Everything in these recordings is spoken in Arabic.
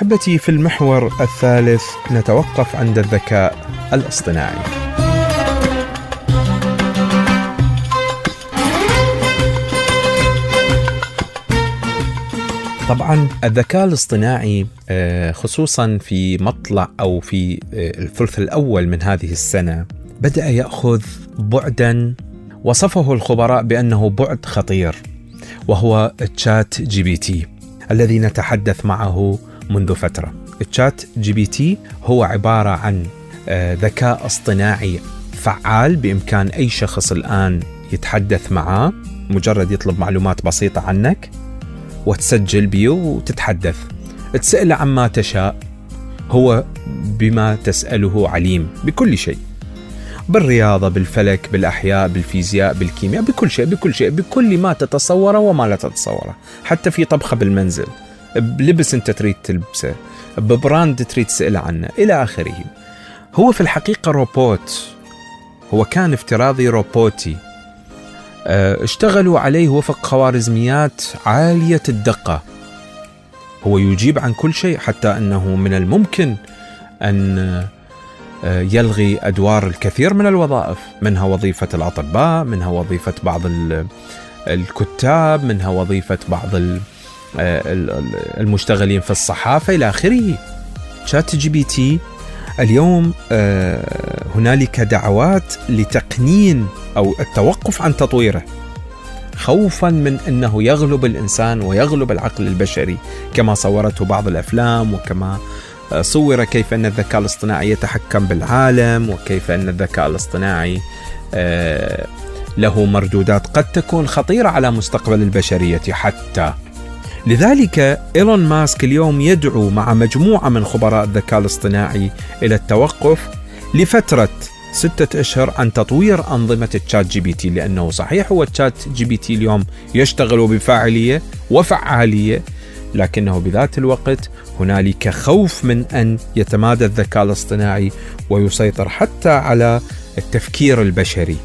احبتي في المحور الثالث نتوقف عند الذكاء الاصطناعي. طبعا الذكاء الاصطناعي آه، خصوصا في مطلع أو في آه، الثلث الأول من هذه السنة بدأ يأخذ بعدا وصفه الخبراء بأنه بعد خطير وهو ChatGPT الذي نتحدث معه منذ فترة. ChatGPT هو عبارة عن آه، ذكاء اصطناعي فعال بإمكان أي شخص الآن يتحدث معه مجرد يطلب معلومات بسيطة عنك وتسجل بيه وتتحدث. تسأله عما تشاء هو بما تسأله عليم بكل شيء. بالرياضة بالفلك بالأحياء بالفيزياء بالكيمياء بكل شيء بكل شيء بكل ما تتصوره وما لا تتصوره حتى في طبخة بالمنزل. بلبس انت تريد تلبسه ب brand تريد تسأل عنه إلى آخره. هو في الحقيقة روبوت. هو كان افتراضي روبوتي. آه، اشتغلوا عليه وفق خوارزميات عالية الدقة. هو يجيب عن كل شيء حتى أنه من الممكن أن آه، يلغي أدوار الكثير من الوظائف منها وظيفة الأطباء منها وظيفة بعض الكتاب منها وظيفة بعض المشتغلين في الصحافة. إلى آخره ChatGPT اليوم هنالك دعوات لتقنين أو التوقف عن تطويره خوفا من أنه يغلب الإنسان ويغلب العقل البشري كما صورته بعض الأفلام وكما آه، صور كيف أن الذكاء الاصطناعي يتحكم بالعالم وكيف أن الذكاء الاصطناعي آه، له مردودات قد تكون خطيرة على مستقبل البشرية حتى لذلك إيلون ماسك اليوم يدعو مع مجموعة من خبراء الذكاء الاصطناعي إلى التوقف لفترة ستة أشهر عن تطوير أنظمة ال ChatGPT لأنه صحيح هو ال ChatGPT اليوم يشتغل بفاعلية وفعالية لكنه بذات الوقت هنالك خوف من أن يتمادى الذكاء الاصطناعي ويسيطر حتى على التفكير البشري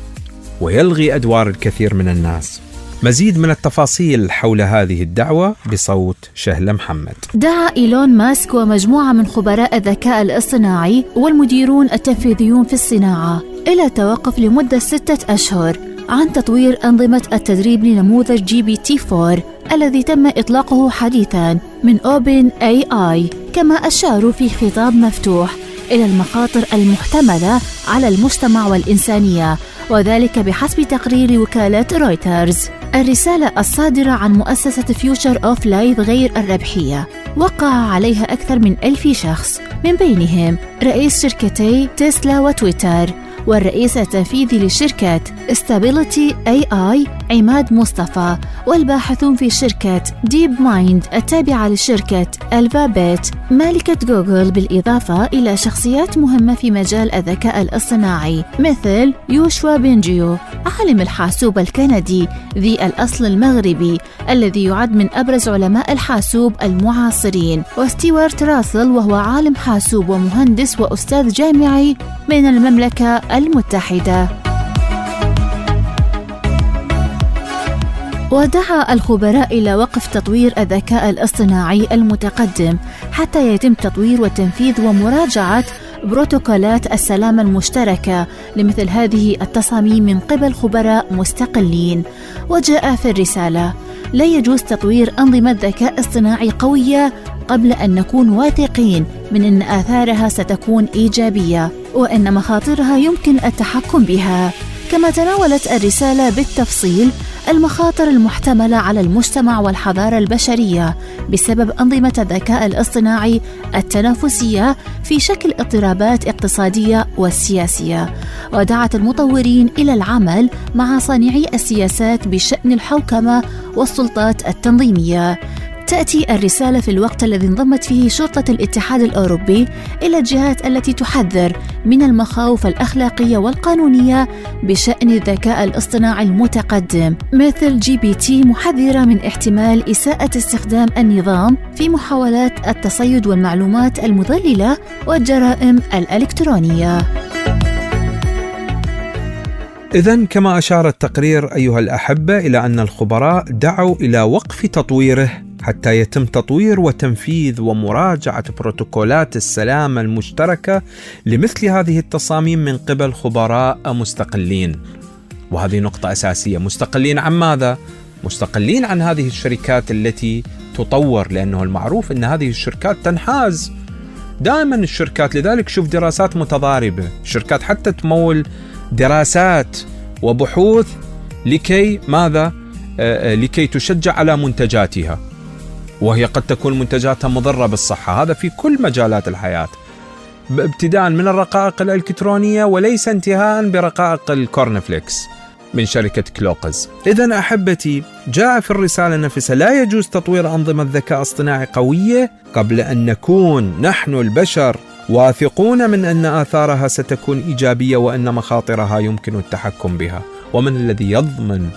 ويلغي أدوار الكثير من الناس. مزيد من التفاصيل حول هذه الدعوة بصوت شهلة محمد. دعا إيلون ماسك ومجموعة من خبراء الذكاء الاصطناعي والمديرون التنفيذيون في الصناعة إلى توقف لمدة ستة أشهر عن تطوير أنظمة التدريب لنموذج GPT 4 الذي تم إطلاقه حديثا من OpenAI كما أشاروا في خطاب مفتوح إلى المخاطر المحتملة على المجتمع والإنسانية وذلك بحسب تقرير وكالة رويترز. الرسالة الصادرة عن مؤسسة Future of Life غير الربحية. وقع عليها أكثر من ألف شخص من بينهم رئيس شركتي تسلا وتويتر والرئيس التنفيذي لشركة Stability AI عماد مصطفى والباحثون في شركة DeepMind التابعة لشركة الفابيت مالكة جوجل بالإضافة إلى شخصيات مهمة في مجال الذكاء الاصطناعي مثل يوشوا بنجيو عالم الحاسوب الكندي ذي الأصل المغربي الذي يعد من أبرز علماء الحاسوب المعاصرين. وستيوارت راسل وهو عالم حاسوب ومهندس وأستاذ جامعي من المملكة المتحدة. ودعا الخبراء إلى وقف تطوير الذكاء الاصطناعي المتقدم حتى يتم تطوير وتنفيذ ومراجعة بروتوكولات السلامة المشتركة لمثل هذه التصاميم من قبل خبراء مستقلين. وجاء في الرسالة لا يجوز تطوير أنظمة ذكاء اصطناعي قوية قبل أن نكون واثقين من أن آثارها ستكون إيجابية وأن مخاطرها يمكن التحكم بها. كما تناولت الرسالة بالتفصيل المخاطر المحتملة على المجتمع والحضارة البشرية بسبب أنظمة الذكاء الاصطناعي التنافسية في شكل اضطرابات اقتصادية وسياسية. ودعت المطورين إلى العمل مع صانعي السياسات بشأن الحوكمة والسلطات التنظيمية. تأتي الرسالة في الوقت الذي انضمت فيه شرطة الاتحاد الأوروبي إلى الجهات التي تحذر من المخاوف الأخلاقية والقانونية بشأن الذكاء الاصطناعي المتقدم مثل GPT محذرة من احتمال إساءة استخدام النظام في محاولات التصيد والمعلومات المضللة والجرائم الإلكترونية. إذا كما أشار التقرير أيها الأحبة إلى أن الخبراء دعوا إلى وقف تطويره حتى يتم تطوير وتنفيذ ومراجعة بروتوكولات السلامه المشتركة لمثل هذه التصاميم من قبل خبراء مستقلين. وهذه نقطة أساسية، مستقلين عن ماذا؟ مستقلين عن هذه الشركات التي تطور لأنه المعروف إن هذه الشركات تنحاز دائما الشركات لذلك شوف دراسات متضاربة، الشركات حتى تمول دراسات وبحوث لكي ماذا؟ آه، آه، لكي تشجع على منتجاتها. وهي قد تكون منتجاتها مضرة بالصحة، هذا في كل مجالات الحياة. ابتداء من الرقائق الإلكترونية وليس انتهاء برقائق الكورنفليكس. من شركة كلوقز إذا أحبتي جاء في الرسالة نفسها لا يجوز تطوير أنظمة ذكاء اصطناعي قوية قبل أن نكون نحن البشر واثقون من أن آثارها ستكون إيجابية وأن مخاطرها يمكن التحكم بها ومن الذي يضمن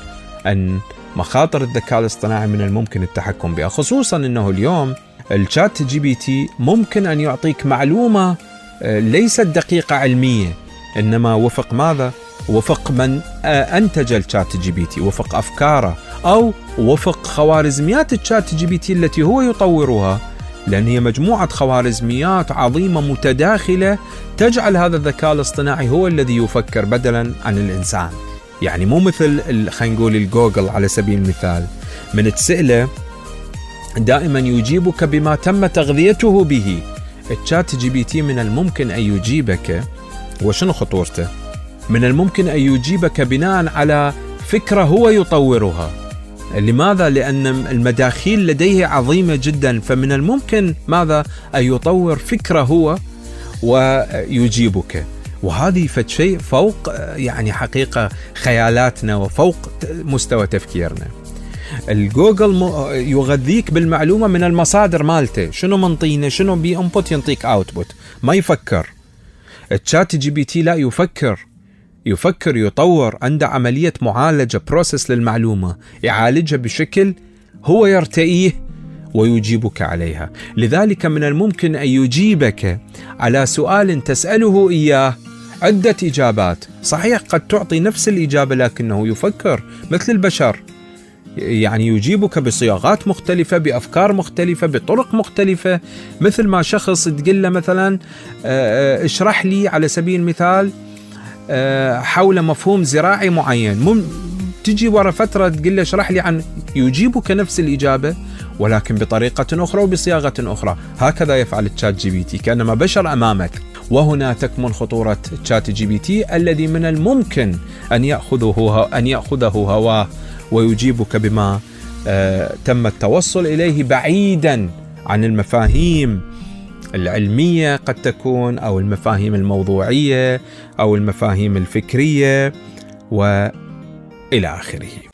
أن مخاطر الذكاء الاصطناعي من الممكن التحكم بها خصوصا أنه اليوم ال ChatGPT ممكن أن يعطيك معلومة آه، ليست دقيقة علمية إنما وفق ماذا؟ وفق من آه، أنتج ال ChatGPT وفق أفكاره أو وفق خوارزميات ال ChatGPT التي هو يطورها لأن هي مجموعة خوارزميات عظيمة متداخلة تجعل هذا الذكاء الاصطناعي هو الذي يفكر بدلا عن الإنسان. يعني مو مثل خلينا نقول الجوجل على سبيل المثال من تسأله دائما يجيبك بما تم تغذيته به. ال ChatGPT من الممكن أن يجيبك وشنو خطورته؟ من الممكن أن يجيبك بناء على فكرة هو يطورها لماذا؟ لأن المداخيل لديه عظيمة جدا فمن الممكن ماذا؟ أن يطور فكرة هو ويجيبك وهذه فد شيء فوق يعني حقيقة خيالاتنا وفوق مستوى تفكيرنا. الجوجل يغذيك بالمعلومة من المصادر مالته. شنو منطينا شنو بي input ينطيك output ما يفكر. ال ChatGPT لا يفكر. يفكر يطور عنده عملية معالجة process للمعلومة. يعالجها بشكل هو يرتئيه ويجيبك عليها. لذلك من الممكن أن يجيبك على سؤال تسأله إياه عدة إجابات. صحيح قد تعطي نفس الإجابة لكنه يفكر مثل البشر. يعني يجيبك بصياغات مختلفة بأفكار مختلفة بطرق مختلفة. مثل ما شخص تقول له مثلا آه، آه، اشرح لي على سبيل المثال آه، حول مفهوم زراعي معين. مم تجي ورا فترة تقول له اشرح لي عن يجيبك نفس الإجابة ولكن بطريقة أخرى وبصياغة أخرى. هكذا يفعل ال ChatGPT كأنما بشر أمامك. وهنا تكمن خطورة ChatGPT الذي من الممكن أن يأخذه أن يأخذه هواه ويجيبك بما آه تم التوصل إليه بعيدا عن المفاهيم العلمية قد تكون أو المفاهيم الموضوعية أو المفاهيم الفكرية وإلى آخره.